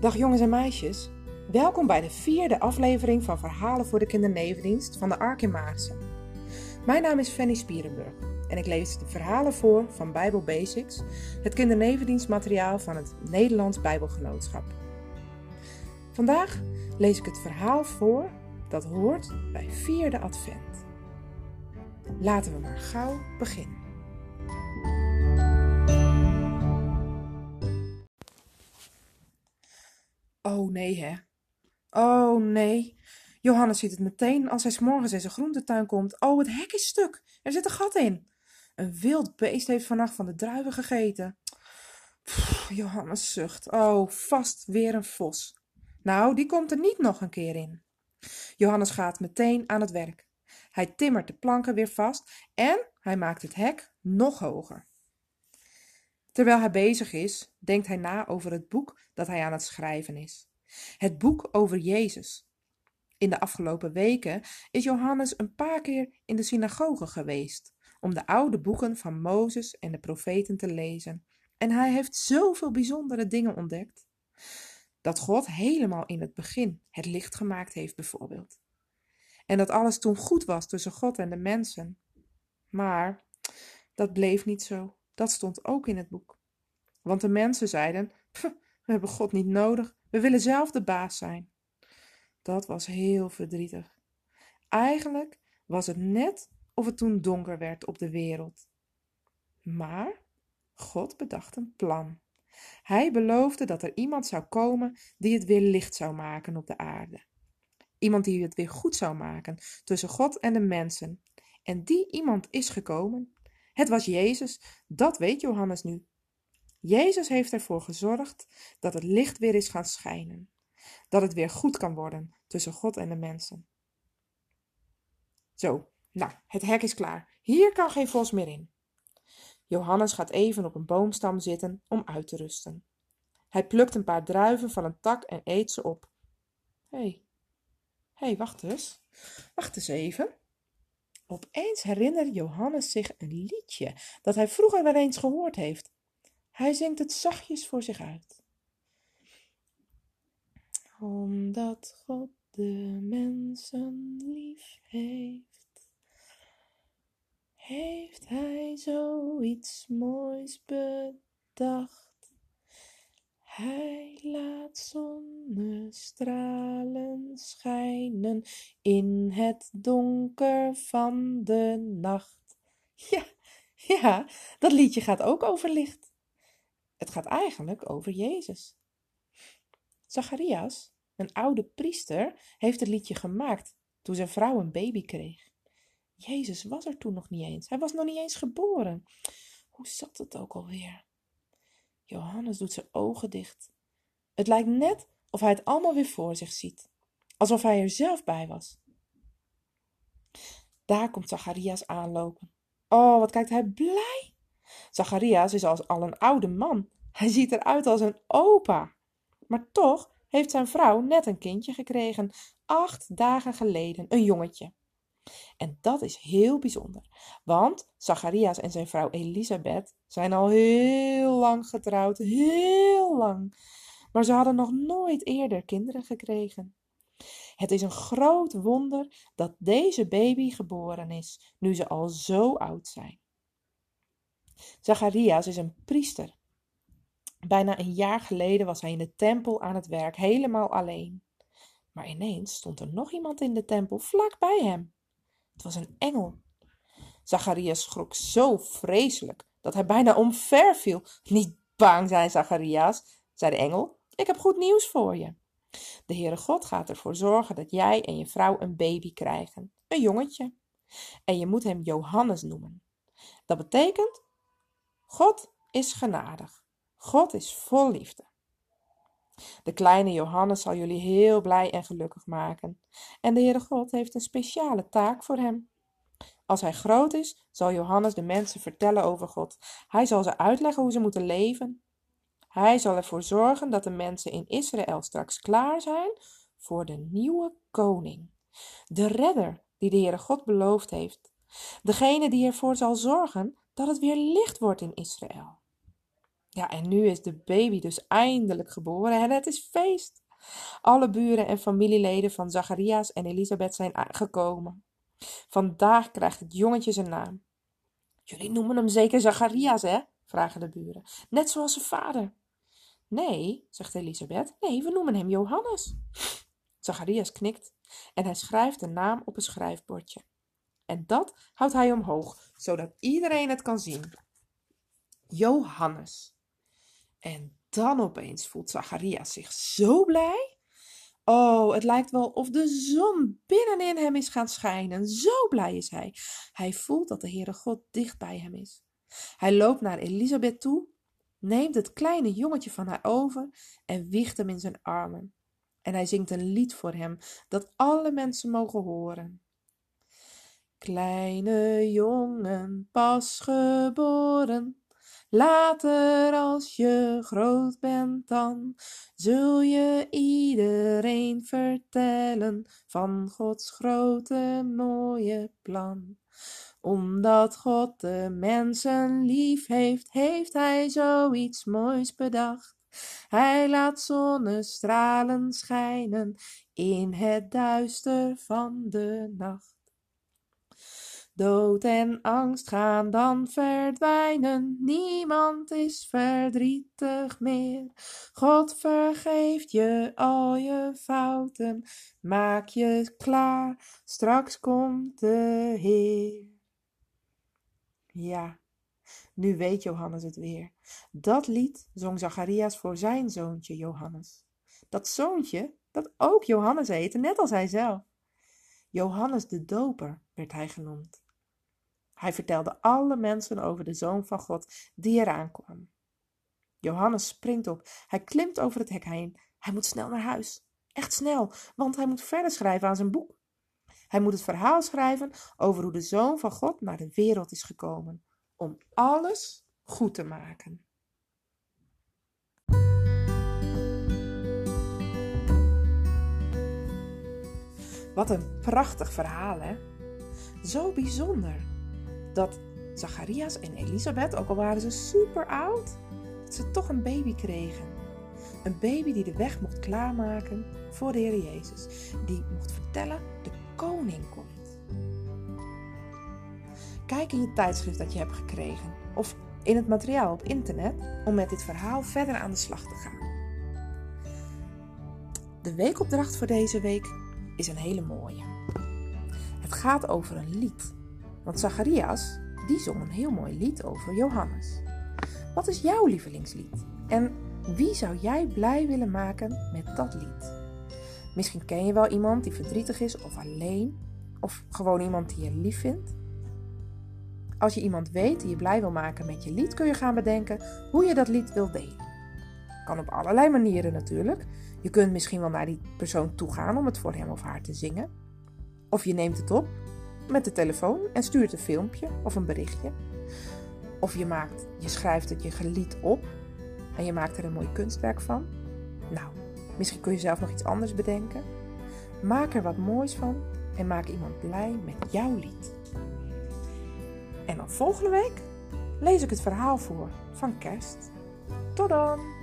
Dag jongens en meisjes. Welkom bij de vierde aflevering van Verhalen voor de Kindernevendienst van de Ark in Maarsen. Mijn naam is Fanny Spierenburg en ik lees de verhalen voor van Bijbel Basics, het kindernevendienstmateriaal van het Nederlands Bijbelgenootschap. Vandaag lees ik het verhaal voor dat hoort bij vierde advent. Laten we maar gauw beginnen. Oh nee, hè? Oh nee. Johannes ziet het meteen als hij s'morgens in zijn groentetuin komt. Oh, het hek is stuk. Er zit een gat in. Een wild beest heeft vannacht van de druiven gegeten. Johannes zucht. Oh, vast weer een vos. Nou, die komt er niet nog een keer in. Johannes gaat meteen aan het werk. Hij timmert de planken weer vast en hij maakt het hek nog hoger. Terwijl hij bezig is, denkt hij na over het boek dat hij aan het schrijven is. Het boek over Jezus. In de afgelopen weken is Johannes een paar keer in de synagoge geweest om de oude boeken van Mozes en de profeten te lezen. En hij heeft zoveel bijzondere dingen ontdekt. Dat God helemaal in het begin het licht gemaakt heeft, bijvoorbeeld. En dat alles toen goed was tussen God en de mensen. Maar dat bleef niet zo. Dat stond ook in het boek. Want de mensen zeiden: We hebben God niet nodig, we willen zelf de baas zijn. Dat was heel verdrietig. Eigenlijk was het net of het toen donker werd op de wereld. Maar God bedacht een plan. Hij beloofde dat er iemand zou komen die het weer licht zou maken op de aarde. Iemand die het weer goed zou maken tussen God en de mensen. En die iemand is gekomen. Het was Jezus, dat weet Johannes nu. Jezus heeft ervoor gezorgd dat het licht weer is gaan schijnen. Dat het weer goed kan worden tussen God en de mensen. Zo, nou, het hek is klaar. Hier kan geen vos meer in. Johannes gaat even op een boomstam zitten om uit te rusten. Hij plukt een paar druiven van een tak en eet ze op. Hé, hey. hé, hey, wacht eens. Wacht eens even. Opeens herinnert Johannes zich een liedje dat hij vroeger wel eens gehoord heeft. Hij zingt het zachtjes voor zich uit. Omdat God de mensen lief heeft, heeft hij zoiets moois bedacht. Hij laat zonnestralen schijnen in het donker van de nacht. Ja, ja, dat liedje gaat ook over licht. Het gaat eigenlijk over Jezus. Zacharias, een oude priester, heeft het liedje gemaakt toen zijn vrouw een baby kreeg. Jezus was er toen nog niet eens. Hij was nog niet eens geboren. Hoe zat het ook alweer? Johannes doet zijn ogen dicht. Het lijkt net of hij het allemaal weer voor zich ziet. Alsof hij er zelf bij was. Daar komt Zacharias aanlopen. Oh, wat kijkt hij blij! Zacharias is als al een oude man. Hij ziet eruit als een opa. Maar toch heeft zijn vrouw net een kindje gekregen, acht dagen geleden, een jongetje. En dat is heel bijzonder, want Zacharias en zijn vrouw Elisabeth zijn al heel lang getrouwd, heel lang. Maar ze hadden nog nooit eerder kinderen gekregen. Het is een groot wonder dat deze baby geboren is, nu ze al zo oud zijn. Zacharias is een priester. Bijna een jaar geleden was hij in de tempel aan het werk, helemaal alleen. Maar ineens stond er nog iemand in de tempel vlak bij hem. Het was een engel. Zacharias schrok zo vreselijk dat hij bijna omver viel. Niet bang zijn, Zacharias, zei de engel. Ik heb goed nieuws voor je. De Heere God gaat ervoor zorgen dat jij en je vrouw een baby krijgen, een jongetje. En je moet hem Johannes noemen. Dat betekent God is genadig. God is vol liefde. De kleine Johannes zal jullie heel blij en gelukkig maken. En de Heere God heeft een speciale taak voor hem. Als hij groot is, zal Johannes de mensen vertellen over God. Hij zal ze uitleggen hoe ze moeten leven. Hij zal ervoor zorgen dat de mensen in Israël straks klaar zijn voor de nieuwe koning. De redder die de Heere God beloofd heeft. Degene die ervoor zal zorgen dat het weer licht wordt in Israël. Ja, en nu is de baby dus eindelijk geboren en het is feest. Alle buren en familieleden van Zacharias en Elisabeth zijn gekomen. Vandaag krijgt het jongetje zijn naam. Jullie noemen hem zeker Zacharias, hè? vragen de buren. Net zoals zijn vader. Nee, zegt Elisabeth. Nee, we noemen hem Johannes. Zacharias knikt en hij schrijft de naam op een schrijfbordje. En dat houdt hij omhoog, zodat iedereen het kan zien. Johannes. En dan opeens voelt Zacharias zich zo blij. Oh, het lijkt wel of de zon binnenin hem is gaan schijnen. Zo blij is hij. Hij voelt dat de Heere God dicht bij hem is. Hij loopt naar Elisabeth toe, neemt het kleine jongetje van haar over en wiegt hem in zijn armen. En hij zingt een lied voor hem dat alle mensen mogen horen. Kleine jongen, pas geboren, Later als je groot bent dan, zul je iedereen vertellen van Gods grote mooie plan. Omdat God de mensen lief heeft, heeft hij zoiets moois bedacht. Hij laat zonnestralen schijnen in het duister van de nacht. Dood en angst gaan dan verdwijnen, niemand is verdrietig meer. God vergeeft je al je fouten, maak je klaar, straks komt de Heer. Ja, nu weet Johannes het weer. Dat lied zong Zacharias voor zijn zoontje Johannes. Dat zoontje, dat ook Johannes heette, net als hij zelf. Johannes de Doper werd hij genoemd. Hij vertelde alle mensen over de Zoon van God die eraan kwam. Johannes springt op. Hij klimt over het hek heen. Hij moet snel naar huis. Echt snel, want hij moet verder schrijven aan zijn boek. Hij moet het verhaal schrijven over hoe de Zoon van God naar de wereld is gekomen. Om alles goed te maken. Wat een prachtig verhaal, hè? Zo bijzonder dat Zacharias en Elisabeth, ook al waren ze super oud, dat ze toch een baby kregen. Een baby die de weg mocht klaarmaken voor de Heer Jezus. Die mocht vertellen, de koning komt. Kijk in je tijdschrift dat je hebt gekregen. Of in het materiaal op internet om met dit verhaal verder aan de slag te gaan. De weekopdracht voor deze week is een hele mooie. Het gaat over een lied want Zacharias, die zong een heel mooi lied over Johannes. Wat is jouw lievelingslied? En wie zou jij blij willen maken met dat lied? Misschien ken je wel iemand die verdrietig is of alleen, of gewoon iemand die je lief vindt. Als je iemand weet die je blij wil maken met je lied, kun je gaan bedenken hoe je dat lied wilt delen. Kan op allerlei manieren natuurlijk. Je kunt misschien wel naar die persoon toe gaan om het voor hem of haar te zingen. Of je neemt het op met de telefoon en stuurt een filmpje of een berichtje. Of je, maakt, je schrijft het je gelied op en je maakt er een mooi kunstwerk van. Nou, misschien kun je zelf nog iets anders bedenken. Maak er wat moois van en maak iemand blij met jouw lied. En dan volgende week lees ik het verhaal voor van kerst. Tot dan!